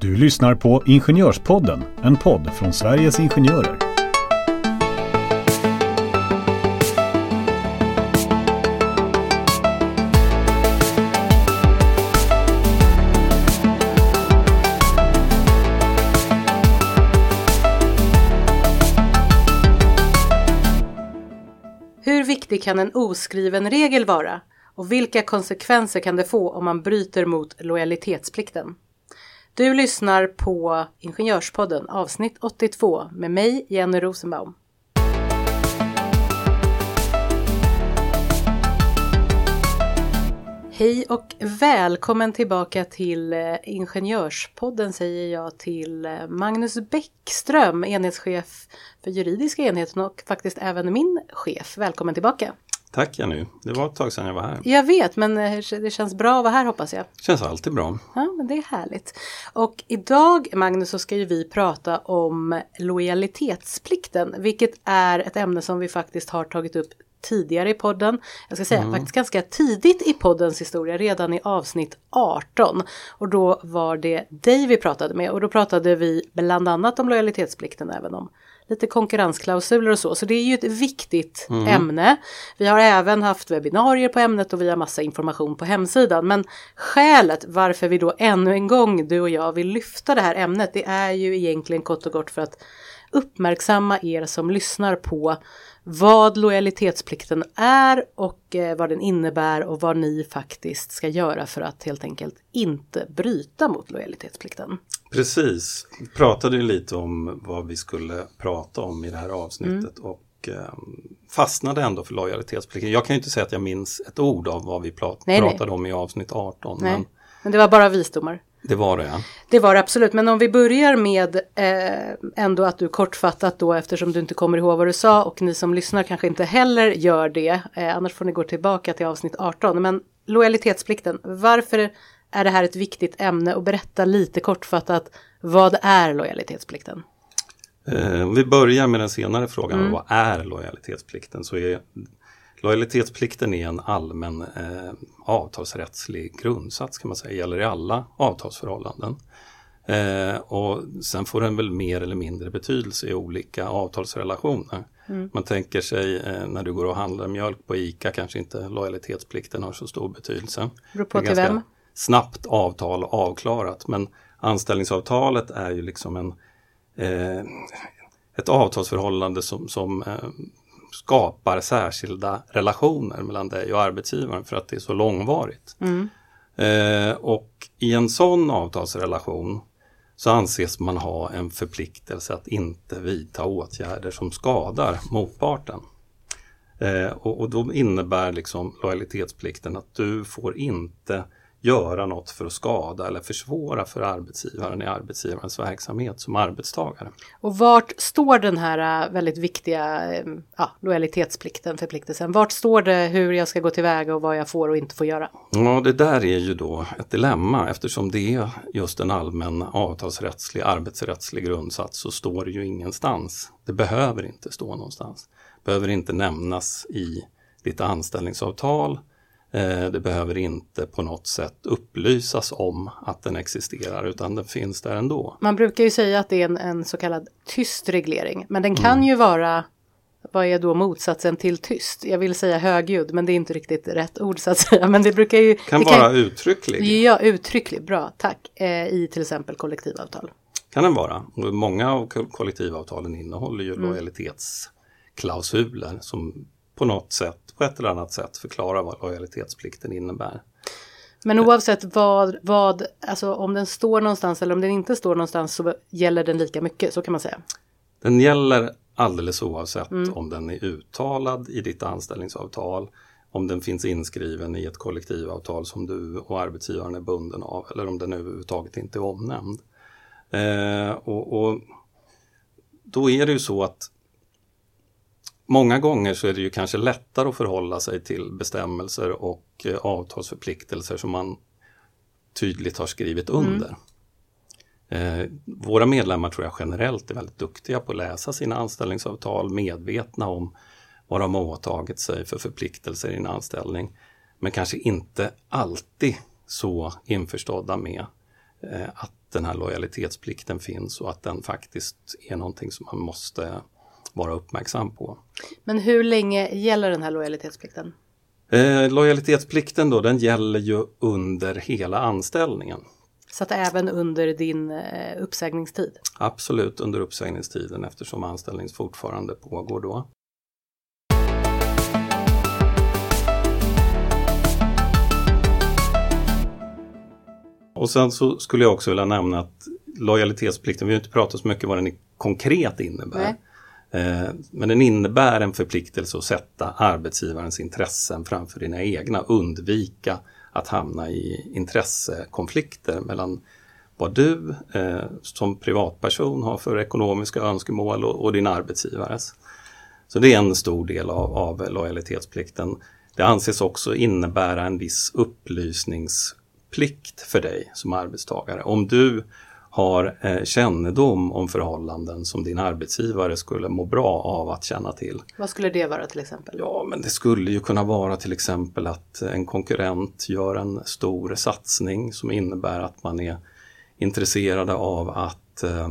Du lyssnar på Ingenjörspodden, en podd från Sveriges Ingenjörer. Hur viktig kan en oskriven regel vara? Och vilka konsekvenser kan det få om man bryter mot lojalitetsplikten? Du lyssnar på Ingenjörspodden avsnitt 82 med mig Jenny Rosenbaum. Hej och välkommen tillbaka till eh, Ingenjörspodden säger jag till eh, Magnus Bäckström, enhetschef för juridiska enheten och faktiskt även min chef. Välkommen tillbaka! Tack Jenny, det var ett tag sedan jag var här. Jag vet, men eh, det känns bra att vara här hoppas jag. Känns alltid bra. Ja, men det är härligt. Och idag, Magnus, så ska ju vi prata om lojalitetsplikten, vilket är ett ämne som vi faktiskt har tagit upp tidigare i podden. Jag ska säga faktiskt ganska tidigt i poddens historia, redan i avsnitt 18. Och då var det dig vi pratade med och då pratade vi bland annat om lojalitetsplikten även om lite konkurrensklausuler och så. Så det är ju ett viktigt ämne. Vi har även haft webbinarier på ämnet och vi har massa information på hemsidan. Men skälet varför vi då ännu en gång, du och jag, vill lyfta det här ämnet, det är ju egentligen kort och gott för att uppmärksamma er som lyssnar på vad lojalitetsplikten är och eh, vad den innebär och vad ni faktiskt ska göra för att helt enkelt inte bryta mot lojalitetsplikten. Precis, vi pratade ju lite om vad vi skulle prata om i det här avsnittet Mm. och eh, fastnade ändå för lojalitetsplikten. Jag kan ju inte säga att jag minns ett ord av vad vi prat- Nej, nej. pratade om i avsnitt 18, Nej, men men det var bara visdomar. det var det. Ja. Det var det absolut, men om vi börjar med eh, ändå att du kortfattat då eftersom du inte kommer ihåg vad du sa och ni som lyssnar kanske inte heller gör det. Eh, annars får ni gå tillbaka till avsnitt 18. Men lojalitetsplikten, varför är det här ett viktigt ämne och berätta lite kortfattat vad är lojalitetsplikten? Eh, Om vi börjar med den senare frågan, Mm. vad är lojalitetsplikten? Så är lojalitetsplikten är en allmän eh, avtalsrättslig grundsats kan man säga, gäller i alla avtalsförhållanden. Eh, och sen får den väl mer eller mindre betydelse i olika avtalsrelationer. Mm. Man tänker sig eh, när du går och handlar mjölk på ICA kanske inte lojalitetsplikten har så stor betydelse. Beror på till ganska vem? Snabbt avtal avklarat men anställningsavtalet är ju liksom en eh, ett avtalsförhållande som, som eh, skapar särskilda relationer mellan dig och arbetsgivaren för att det är så långvarigt. Mm. Eh, och i en sån avtalsrelation så anses man ha en förpliktelse att inte vidta åtgärder som skadar motparten. Eh, och, och då innebär liksom lojalitetsplikten att du får inte göra något för att skada eller försvåra för arbetsgivaren i arbetsgivarens verksamhet som arbetstagare. Och vart står den här äh, väldigt viktiga äh, ja, lojalitetsplikten, förpliktelsen? Vart står det hur jag ska gå tillväga och vad jag får och inte får göra? Ja, det där är ju då ett dilemma eftersom det är just en allmän avtalsrättslig, arbetsrättslig grundsats så står det ju ingenstans. Det behöver inte stå någonstans. behöver inte nämnas i ditt anställningsavtal. Eh, Det behöver inte på något sätt upplysas om att den existerar utan den finns där ändå. Man brukar ju säga att det är en, en så kallad tyst reglering, men den kan ju vara vad är då motsatsen till tyst? Jag vill säga högljudd, men det är inte riktigt rätt ord så att säga. Men det brukar ju... Kan vara uttrycklig. Ja, uttryckligt. Bra, tack. Eh, I till exempel kollektivavtal. Kan den vara. Många av ko- kollektivavtalen innehåller Mm. ju lojalitetsklausuler som på något sätt, på ett eller annat sätt förklarar vad lojalitetsplikten innebär. Men oavsett vad, vad, alltså om den står någonstans eller om den inte står någonstans så gäller den lika mycket, så kan man säga. Den gäller alldeles oavsett Mm. om den är uttalad i ditt anställningsavtal, om den finns inskriven i ett kollektivavtal som du och arbetsgivaren är bunden av eller om den överhuvudtaget inte är omnämnd. Eh, och, och då är det ju så att Många gånger så är det ju kanske lättare att förhålla sig till bestämmelser och eh, avtalsförpliktelser som man tydligt har skrivit under. Eh, våra medlemmar tror jag generellt är väldigt duktiga på att läsa sina anställningsavtal, medvetna om vad de har åtagit sig för förpliktelser i en anställning. Men kanske inte alltid så införstådda med eh, att den här lojalitetsplikten finns och att den faktiskt är någonting som man måste vara uppmärksam på. Men hur länge gäller den här lojalitetsplikten? Eh, lojalitetsplikten då, den gäller ju under hela anställningen. Så att även under din eh, uppsägningstid? Absolut under uppsägningstiden eftersom anställning fortfarande pågår då. Och sen så skulle jag också vilja nämna att lojalitetsplikten, vi har inte pratat så mycket vad den konkret innebär. Nej. Eh, men den innebär en förpliktelse att sätta arbetsgivarens intressen framför dina egna, undvika att hamna i intressekonflikter mellan vad du eh, som privatperson har för ekonomiska önskemål och, och din arbetsgivares. Så det är en stor del av, av lojalitetsplikten. Det anses också innebära en viss upplysningsplikt för dig som arbetstagare. Om du har eh, kännedom om förhållanden som din arbetsgivare skulle må bra av att känna till. Vad skulle det vara till exempel? Ja, men det skulle ju kunna vara till exempel att en konkurrent gör en stor satsning som innebär att man är intresserade av att eh,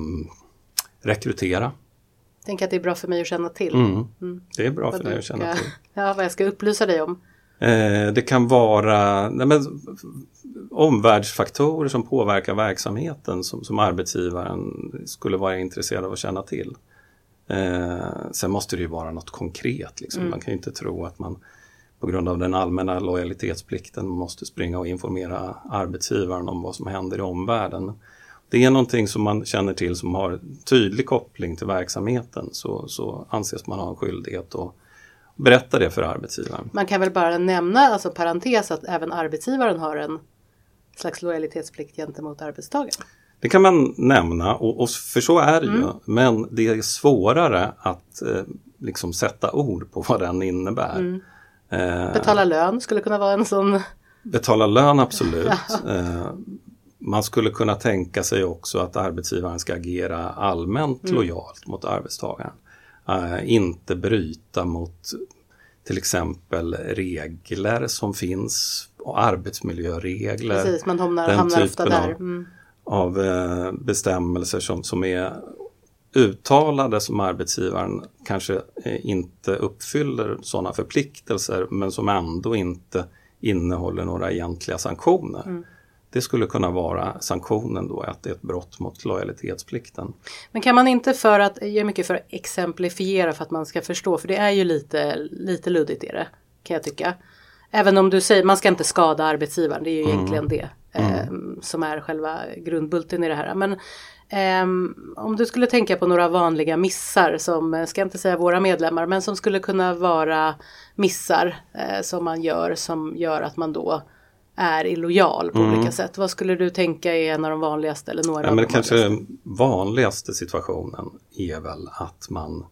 rekrytera. Tänk att det är bra för mig att känna till. Mm. Mm. Det är bra vad för dig att känna till. Ja, vad jag ska upplysa dig om. Eh, det kan vara nej men, omvärldsfaktorer som påverkar verksamheten som, som arbetsgivaren skulle vara intresserad av att känna till. Eh, sen måste det ju vara något konkret. Liksom. Mm. Man kan ju inte tro att man på grund av den allmänna lojalitetsplikten måste springa och informera arbetsgivaren om vad som händer i omvärlden. Det är någonting som man känner till som har tydlig koppling till verksamheten så, så anses man ha en skyldighet att berätta det för arbetsgivaren. Man kan väl bara nämna, alltså parentes, att även arbetsgivaren har en slags lojalitetsplikt gentemot arbetstagaren. Det kan man nämna och, och för så är det mm. ju. Men det är svårare att eh, liksom sätta ord på vad den innebär. Mm. Eh, betala lön skulle kunna vara en sån. Betala lön absolut. eh, man skulle kunna tänka sig också att arbetsgivaren ska agera allmänt mm. lojalt mot arbetstagaren. Uh, inte bryta mot till exempel regler som finns, och arbetsmiljöregler. Precis, man hamnar, den hamnar ofta där. Mm. Av, uh, bestämmelser som, som är uttalade som arbetsgivaren kanske uh, inte uppfyller sådana förpliktelser men som ändå inte innehåller några egentliga sanktioner. Mm. Det skulle kunna vara sanktionen då, att det är ett brott mot lojalitetsplikten. Men kan man inte för att, jag är mycket för att exemplifiera för att man ska förstå, för det är ju lite, lite luddigt är det, kan jag tycka. Även om du säger, man ska inte skada arbetsgivaren, det är ju mm. egentligen det mm. eh, som är själva grundbulten i det här. Men eh, om du skulle tänka på några vanliga missar som, ska inte säga våra medlemmar, men som skulle kunna vara missar eh, som man gör som gör att man då är illojal på mm. olika sätt. Vad skulle du tänka är en av de vanligaste eller några ja, av men Kanske vanligaste? vanligaste situationen är väl att man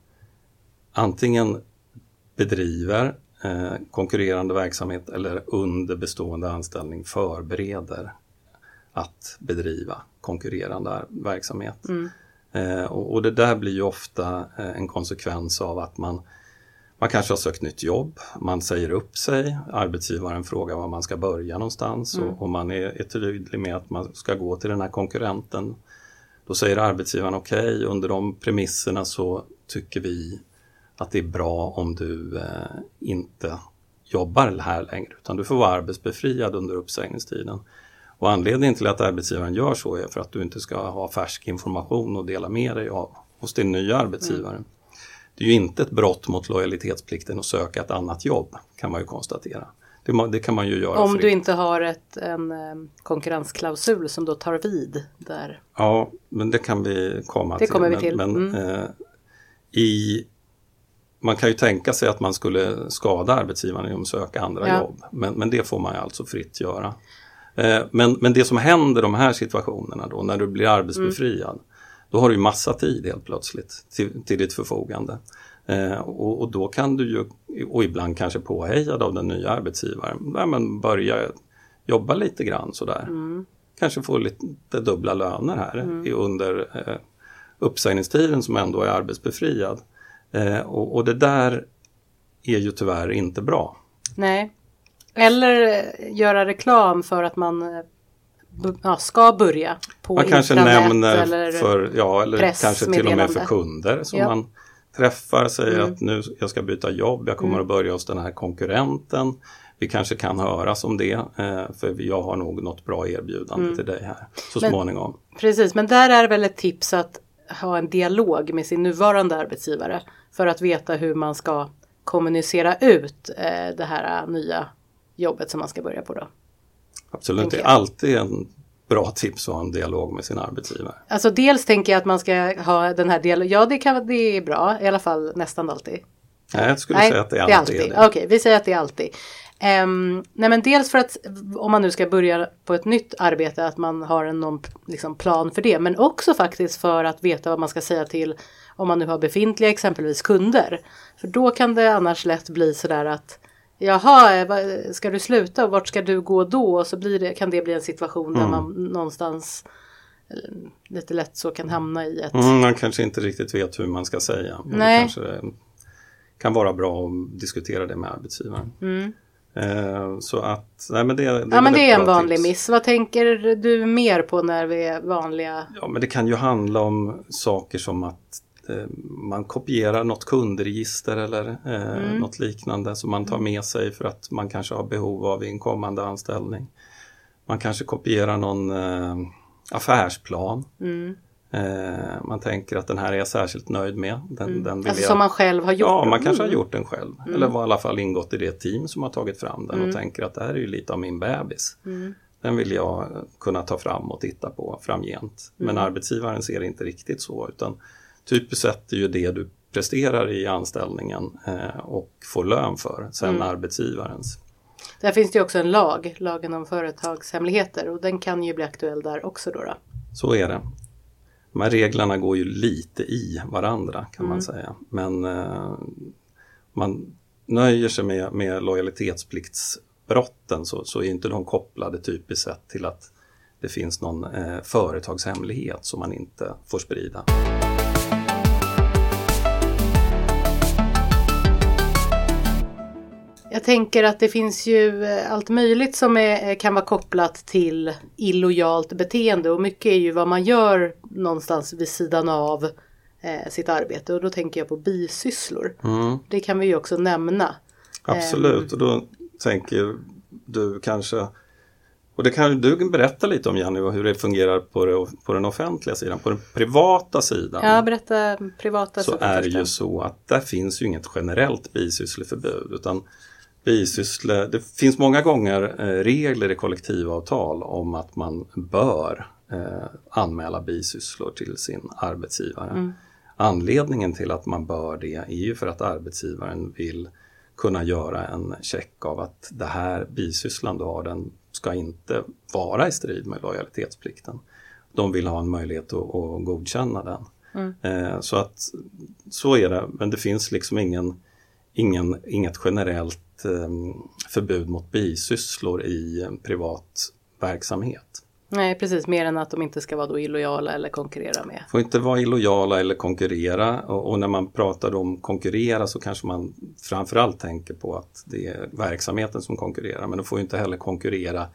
antingen bedriver eh, konkurrerande verksamhet eller under bestående anställning förbereder att bedriva konkurrerande verksamhet. Mm. Eh, och, och, det där blir ju ofta eh, en konsekvens av att man man kanske har sökt nytt jobb, man säger upp sig, arbetsgivaren frågar var man ska börja någonstans mm. och, och, man är, är tydlig med att man ska gå till den här konkurrenten. Då säger arbetsgivaren okej, okay, under de premisserna så tycker vi att det är bra om du eh, inte jobbar här längre utan du får vara arbetsbefriad under uppsägningstiden. Och anledningen till att arbetsgivaren gör så är för att du inte ska ha färsk information och dela med dig av hos din nya arbetsgivare. Mm. Det är ju inte ett brott mot lojalitetsplikten att söka ett annat jobb kan man ju konstatera. Det, det kan man ju göra. Om du inte har ett, en konkurrensklausul som då tar vid där. Ja, men det kan vi komma det till. Kommer vi till. Men, mm. eh, i, man kan ju tänka sig att man skulle skada arbetsgivaren genom att söka andra ja. jobb. Men, men det får man ju alltså fritt göra. Eh, men, men det som händer i de här situationerna då när du blir arbetsbefriad mm då har du massa tid helt plötsligt till, till ditt förfogande. Eh, och, och, då kan du ju, och ibland kanske påhejad av den nya arbetsgivaren, ja, men börja jobba lite grann sådär. Mm. Kanske få lite dubbla löner här mm. under eh, uppsägningstiden som ändå är arbetsbefriad. Eh, och, och det där är ju tyvärr inte bra. Nej. Eller göra reklam för att man eh, ja, ska börja på Man kanske nämner eller för, ja, eller kanske till och med för kunder som Ja. man träffar, säger Mm. att nu jag ska byta jobb, jag kommer att börja hos den här konkurrenten. Vi kanske kan höras om det, eh, för jag har nog något bra erbjudande till dig här så Men- småningom. Precis, men där är väl ett tips att ha en dialog med sin nuvarande arbetsgivare för att veta hur man ska kommunicera ut eh, det här eh, nya jobbet som man ska börja på då. Absolut, det är alltid en bra tips att ha en dialog med sin arbetsgivare. Alltså dels tänker jag att man ska ha den här dialogen, ja det, kan, det är bra, i alla fall nästan alltid. Nej, jag skulle säga att det alltid är det. Okej, vi säger att det är alltid. Ehm, nej men dels för att om man nu ska börja på ett nytt arbete att man har en någon liksom, plan för det. Men också faktiskt för att veta vad man ska säga till om man nu har befintliga exempelvis kunder. För då kan det annars lätt bli sådär att Jaha, eh, ska du sluta och vart ska du gå då? Och så blir det, kan det bli en situation Mm. där man någonstans eh, lite lätt så kan hamna i ett Mm, man kanske inte riktigt vet hur man ska säga. Nej. Det kanske kan vara bra att diskutera det med arbetsgivaren. Eh, så att, nej men det, det Mm. Ja men det är en vanlig tips. miss. Vad tänker du mer på när vi är vanliga? Ja, men det kan ju handla om saker som att man kopierar något kundregister eller eh, Mm. något liknande som man tar med sig för att man kanske har behov av i en kommande anställning. Man kanske kopierar någon eh, affärsplan. Mm. Eh, man tänker att den här är jag särskilt nöjd med. Den, den vill Alltså jag... som man själv har gjort? Ja, man kanske har Mm. gjort den själv. Eller var i alla fall ingått i det team som har tagit fram den och tänker att det här är ju lite av min bebis. Den vill jag eh, kunna ta fram och titta på framgent. Men arbetsgivaren ser det inte riktigt så utan typiskt sett är ju det du presterar i anställningen eh, och får lön för, sen arbetsgivarens. Där finns det ju också en lag, lagen om företagshemligheter och den kan ju bli aktuell där också då. då. Så är det. De här reglerna går ju lite i varandra kan man säga. Men eh, man nöjer sig med, med lojalitetspliktsbrotten så, så är inte de kopplade typiskt sett till att det finns någon eh, företagshemlighet som man inte får sprida. Jag tänker att det finns ju eh, allt möjligt som är, eh, kan vara kopplat till illojalt beteende. Och mycket är ju vad man gör någonstans vid sidan av eh, sitt arbete. Och då tänker jag på bisysslor. Mm, Det kan vi ju också nämna. absolut, och då tänker du kanske och det kan du berätta lite om Jenny, hur det fungerar på, det, på den offentliga sidan. På den privata sidan. Ja, berätta privata så är det ju så att där finns ju inget generellt bisyssleförbud utan bisyssle, det finns många gånger eh, regler i kollektivavtal om att man bör eh, anmäla bisysslor till sin arbetsgivare. Anledningen till att man bör det är ju för att arbetsgivaren vill kunna göra en check av att det här bisysslan du har den ska inte vara i strid med lojalitetsplikten. De vill ha en möjlighet att, att godkänna den. Eh, så att så är det, men det finns liksom ingen, ingen, inget generellt förbud mot bisysslor i en privat verksamhet. Nej, precis. Mer än att de inte ska vara då illojala eller konkurrera med. Får inte vara illojala eller konkurrera och, och när man pratar om konkurrera så kanske man framförallt tänker på att det är verksamheten som konkurrerar men de får inte heller konkurrera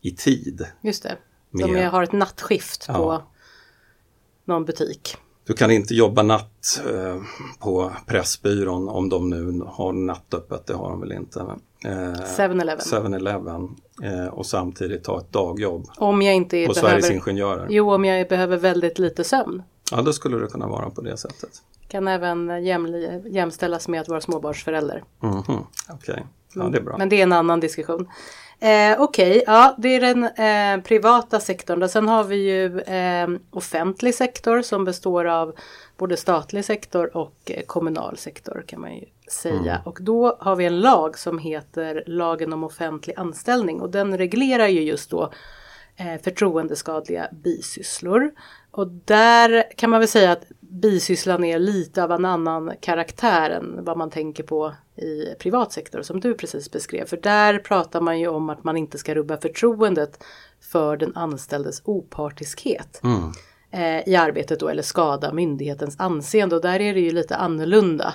i tid. Just det. Mer. jag har ett nattskift på Ja. någon butik. Du kan inte jobba natt eh, på Pressbyrån om de nu har nattöppet, det har de väl inte. Eh, 7-Eleven. 7-Eleven eh, och samtidigt ta ett dagjobb Om jag inte på behöver... Sveriges Ingenjörer. Jo, om jag behöver väldigt lite sömn. Ja, då skulle det kunna vara på det sättet. Kan även jämli- jämställas med att vara småbarnsförälder. Mhm, Okej, ja det är bra. Men det är en annan diskussion. Eh, Okej, ja det är den eh, privata sektorn. Och sen har vi ju eh, offentlig sektor som består av både statlig sektor och eh, kommunal sektor kan man ju säga. Och då har vi en lag som heter lagen om offentlig anställning och den reglerar ju just då eh, förtroendeskadliga bisysslor. Och där kan man väl säga att bisysslan är lite av en annan karaktär än vad man tänker på i privat sektor som du precis beskrev. För där pratar man ju om att man inte ska rubba förtroendet för den anställdes opartiskhet Mm. eh, i arbetet då eller skada myndighetens anseende och där är det ju lite annorlunda.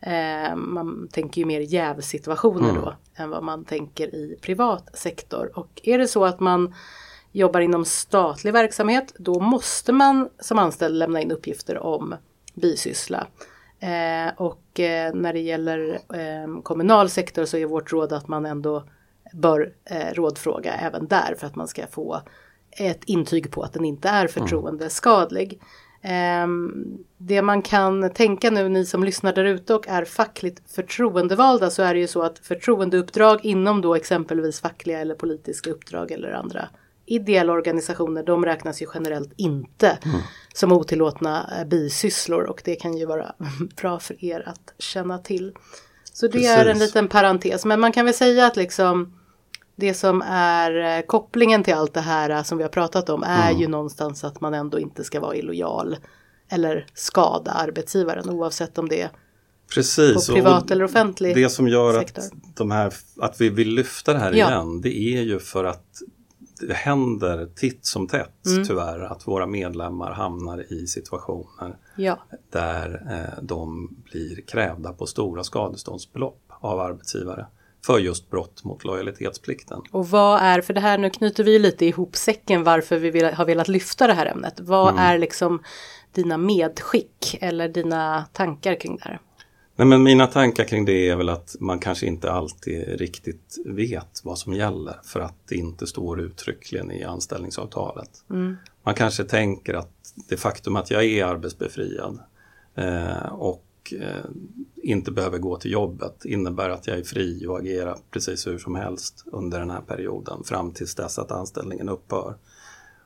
Eh, man tänker ju mer jävsituationer då än vad man tänker i privat sektor. Och är det så att man jobbar inom statlig verksamhet då måste man som anställd lämna in uppgifter om bisyssla. Eh, och eh, när det gäller eh, kommunal sektor så är vårt råd att man ändå bör eh, rådfråga även där för att man ska få ett intyg på att den inte är förtroendeskadlig. Um, det man kan tänka nu, ni som lyssnar där ute och är fackligt förtroendevalda, så är det ju så att förtroendeuppdrag inom då exempelvis fackliga eller politiska uppdrag eller andra ideella organisationer, de räknas ju generellt inte mm. som otillåtna eh, bisysslor och det kan ju vara bra för er att känna till. Så det Precis. är en liten parentes, men man kan väl säga att liksom det som är eh, kopplingen till allt det här eh, som vi har pratat om är mm. ju någonstans att man ändå inte ska vara illojal eller skada arbetsgivaren oavsett om det är Precis, på privat och eller offentlig Det som gör sektor. att, de här, att vi vill lyfta det här ja. igen det är ju för att det händer titt som tätt mm. tyvärr att våra medlemmar hamnar i situationer ja. där eh, de blir krävda på stora skadeståndsbelopp av arbetsgivare för just brott mot lojalitetsplikten. Och vad är, för det här nu knyter vi lite ihop säcken varför vi vill, har velat lyfta det här ämnet. Vad mm. är liksom dina medskick eller dina tankar kring det här? Nej, men mina tankar kring det är väl att man kanske inte alltid riktigt vet vad som gäller för att det inte står uttryckligen i anställningsavtalet. Mm. Man kanske tänker att det faktum att jag är arbetsbefriad eh, och eh, inte behöver gå till jobbet innebär att jag är fri och agera precis hur som helst under den här perioden fram tills dess att anställningen upphör.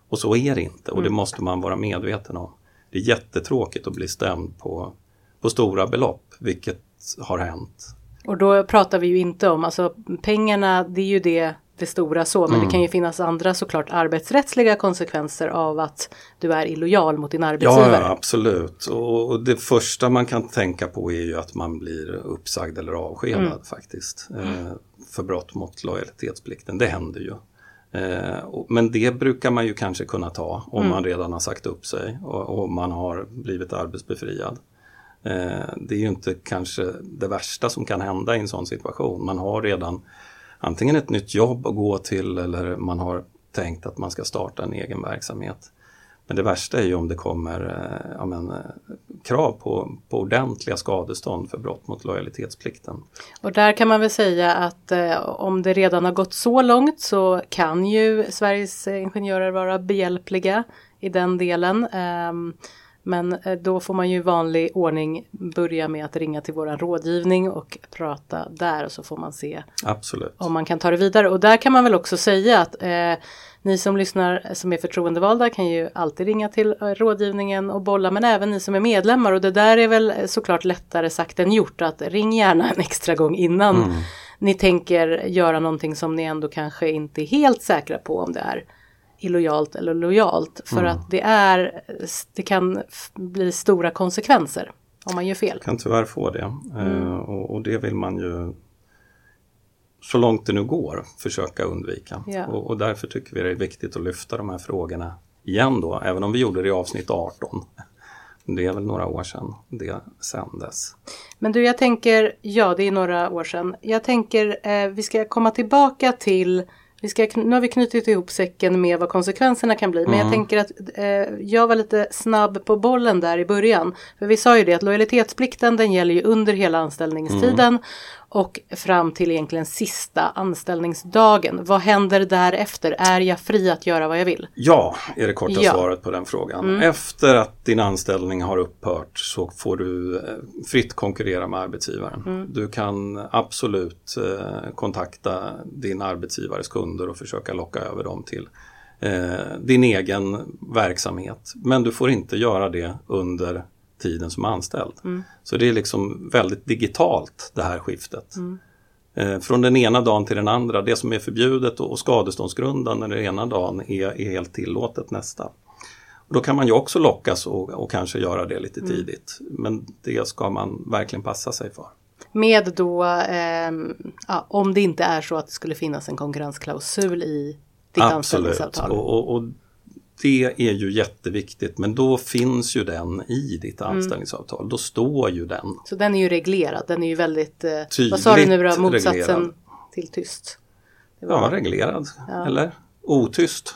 Och så är det inte och det mm. måste man vara medveten om. Det är jättetråkigt att bli stämd på, på stora belopp, vilket har hänt. Och då pratar vi ju inte om, alltså pengarna det är ju det det stora så, men mm. det kan ju finnas andra såklart arbetsrättsliga konsekvenser av att du är illojal mot din arbetsgivare. Ja, absolut. Och det första man kan tänka på är ju att man blir uppsagd eller avskedad mm. faktiskt. Eh, för brott mot lojalitetsplikten, det händer ju. Eh, men det brukar man ju kanske kunna ta om mm. man redan har sagt upp sig och, och man har blivit arbetsbefriad. Eh, det är ju inte kanske det värsta som kan hända i en sån situation. Man har redan antingen ett nytt jobb att gå till eller man har tänkt att man ska starta en egen verksamhet. Men det värsta är ju om det kommer eh, ja, men, eh, krav på, på ordentliga skadestånd för brott mot lojalitetsplikten. Och där kan man väl säga att eh, om det redan har gått så långt så kan ju Sveriges ingenjörer vara behjälpliga i den delen. Eh, men eh, då får man ju i vanlig ordning börja med att ringa till våran rådgivning och prata där och så får man se Absolut. om man kan ta det vidare. Och där kan man väl också säga att eh, ni som lyssnar som är förtroendevalda kan ju alltid ringa till eh, rådgivningen och bolla men även ni som är medlemmar och det där är väl såklart lättare sagt än gjort att ring gärna en extra gång innan mm. ni tänker göra någonting som ni ändå kanske inte är helt säkra på om det är illojalt eller lojalt. För mm. att det är, det kan bli stora konsekvenser om man gör fel. Kan tyvärr få det. Eh, mm. och, och, det vill man ju så långt det nu går försöka undvika. Ja. Och, och, därför tycker vi det är viktigt att lyfta de här frågorna igen då, även om vi gjorde det i avsnitt 18. Det är väl några år sedan det sändes. Men du, jag tänker, ja det är några år sedan. Jag tänker eh, vi ska komma tillbaka till vi ska, nu har vi knutit ihop säcken med vad konsekvenserna kan bli. Men mm. jag tänker att eh, jag var lite snabb på bollen där i början. För vi sa ju det att lojalitetsplikten den gäller ju under hela anställningstiden. Mm och fram till egentligen sista anställningsdagen. Vad händer därefter? Är jag fri att göra vad jag vill? Ja, är det korta ja. svaret på den frågan. Mm. Efter att din anställning har upphört så får du eh, fritt konkurrera med arbetsgivaren. Mm. Du kan absolut eh, kontakta din arbetsgivares kunder och försöka locka över dem till eh, din egen verksamhet. Men du får inte göra det under tiden som anställd. Mm. Så det är liksom väldigt digitalt det här skiftet. Mm. Eh, från den ena dagen till den andra, det som är förbjudet och skadeståndsgrundande den ena dagen är, är helt tillåtet nästa. Och då kan man ju också lockas och, och kanske göra det lite mm. tidigt. Men det ska man verkligen passa sig för. Med då, eh, ja, om det inte är så att det skulle finnas en konkurrensklausul i ditt Absolut. anställningsavtal. Och, och, och det är ju jätteviktigt men då finns ju den i ditt mm. anställningsavtal. Mm. Då står ju den. Så den är ju reglerad. Den är ju väldigt, eh, vad sa du nu då, motsatsen reglerad. till tyst? Ja, reglerad. Ja. Eller? otyst.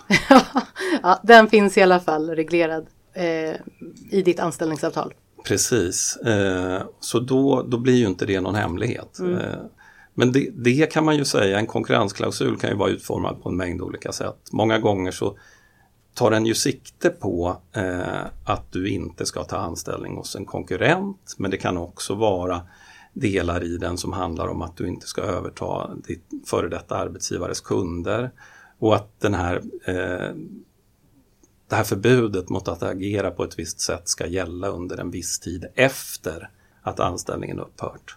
ja, den finns i alla fall reglerad eh, i ditt anställningsavtal. Precis, eh, så då, då blir ju inte det någon hemlighet. Mm. Eh, men det, det, kan man ju säga, en konkurrensklausul kan ju vara utformad på en mängd olika sätt. Många gånger så tar den ju sikte på eh, att du inte ska ta anställning hos en konkurrent men det kan också vara delar i den som handlar om att du inte ska överta ditt före detta arbetsgivares kunder och att den här, eh, det här förbudet mot att agera på ett visst sätt ska gälla under en viss tid efter att anställningen upphört.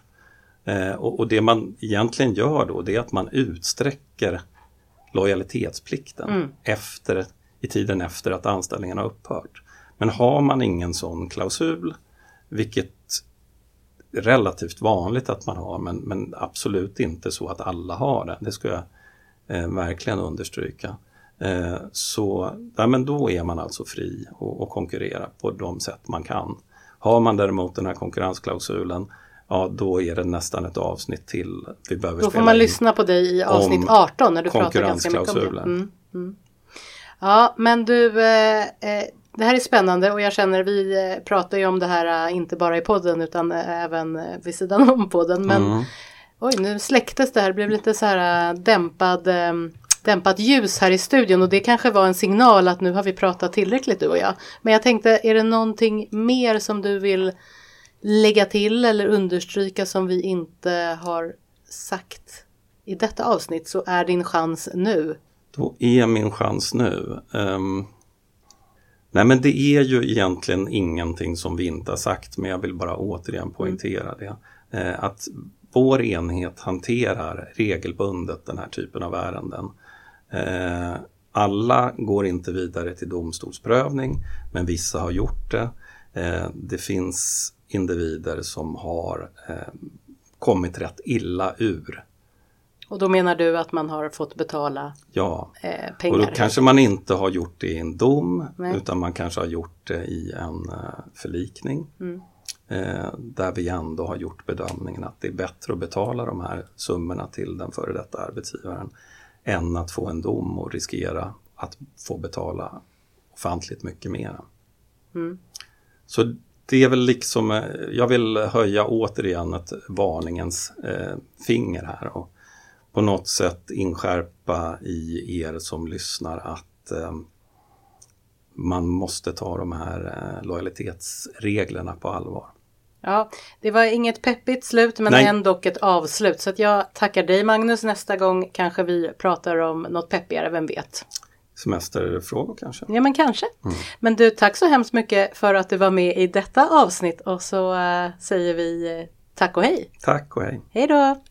Eh, och, och, det man egentligen gör då det är att man utsträcker lojalitetsplikten mm. efter, i tiden efter att anställningen har upphört. Men har man ingen sån klausul, vilket är relativt vanligt att man har men, men absolut inte så att alla har det, det ska jag eh, verkligen understryka. Eh, så ja, men då är man alltså fri att konkurrera på de sätt man kan. Har man däremot den här konkurrensklausulen ja då är det nästan ett avsnitt till. Vi behöver då får man lyssna på dig i avsnitt 18 när du pratar ganska mycket om det. Mm, mm. Ja men du, eh, eh, det här är spännande och jag känner vi eh, pratar ju om det här inte bara i podden utan även vid sidan om podden. Men mm. oj nu släcktes det här, det blev lite så här dämpad dämpat ljus här i studion och det kanske var en signal att nu har vi pratat tillräckligt du och jag. Men jag tänkte, är det någonting mer som du vill lägga till eller understryka som vi inte har sagt i detta avsnitt så är din chans nu. Då är min chans nu. Um, nej men det är ju egentligen ingenting som vi inte har sagt men jag vill bara återigen poängtera mm. det. Uh, att vår enhet hanterar regelbundet den här typen av ärenden. Uh, alla går inte vidare till domstolsprövning men vissa har gjort det. Uh, det finns individer som har kommit rätt illa ur. Och då menar du att man har fått betala ja. eh, pengar? och då kanske man inte har gjort det i en dom Nej. utan man kanske har gjort det i en eh, förlikning. Mm. Eh, där vi ändå har gjort bedömningen att det är bättre att betala de här summorna till den före detta arbetsgivaren än att få en dom och riskera att få betala ofantligt mycket mer. Mm. Så det är väl liksom, eh, jag vill höja återigen ett varningens eh, finger här och på något sätt inskärpa i er som lyssnar att eh, man måste ta de här eh, lojalitetsreglerna på allvar. Ja, det var inget peppigt slut men Nej. ändå ett avslut. Så att jag tackar dig Magnus. Nästa gång kanske vi pratar om något peppigare, vem vet? semesterfrågor kanske? Ja men kanske. Mm. Men du tack så hemskt mycket för att du var med i detta avsnitt och så uh, säger vi tack och hej. Tack och hej. Hej då.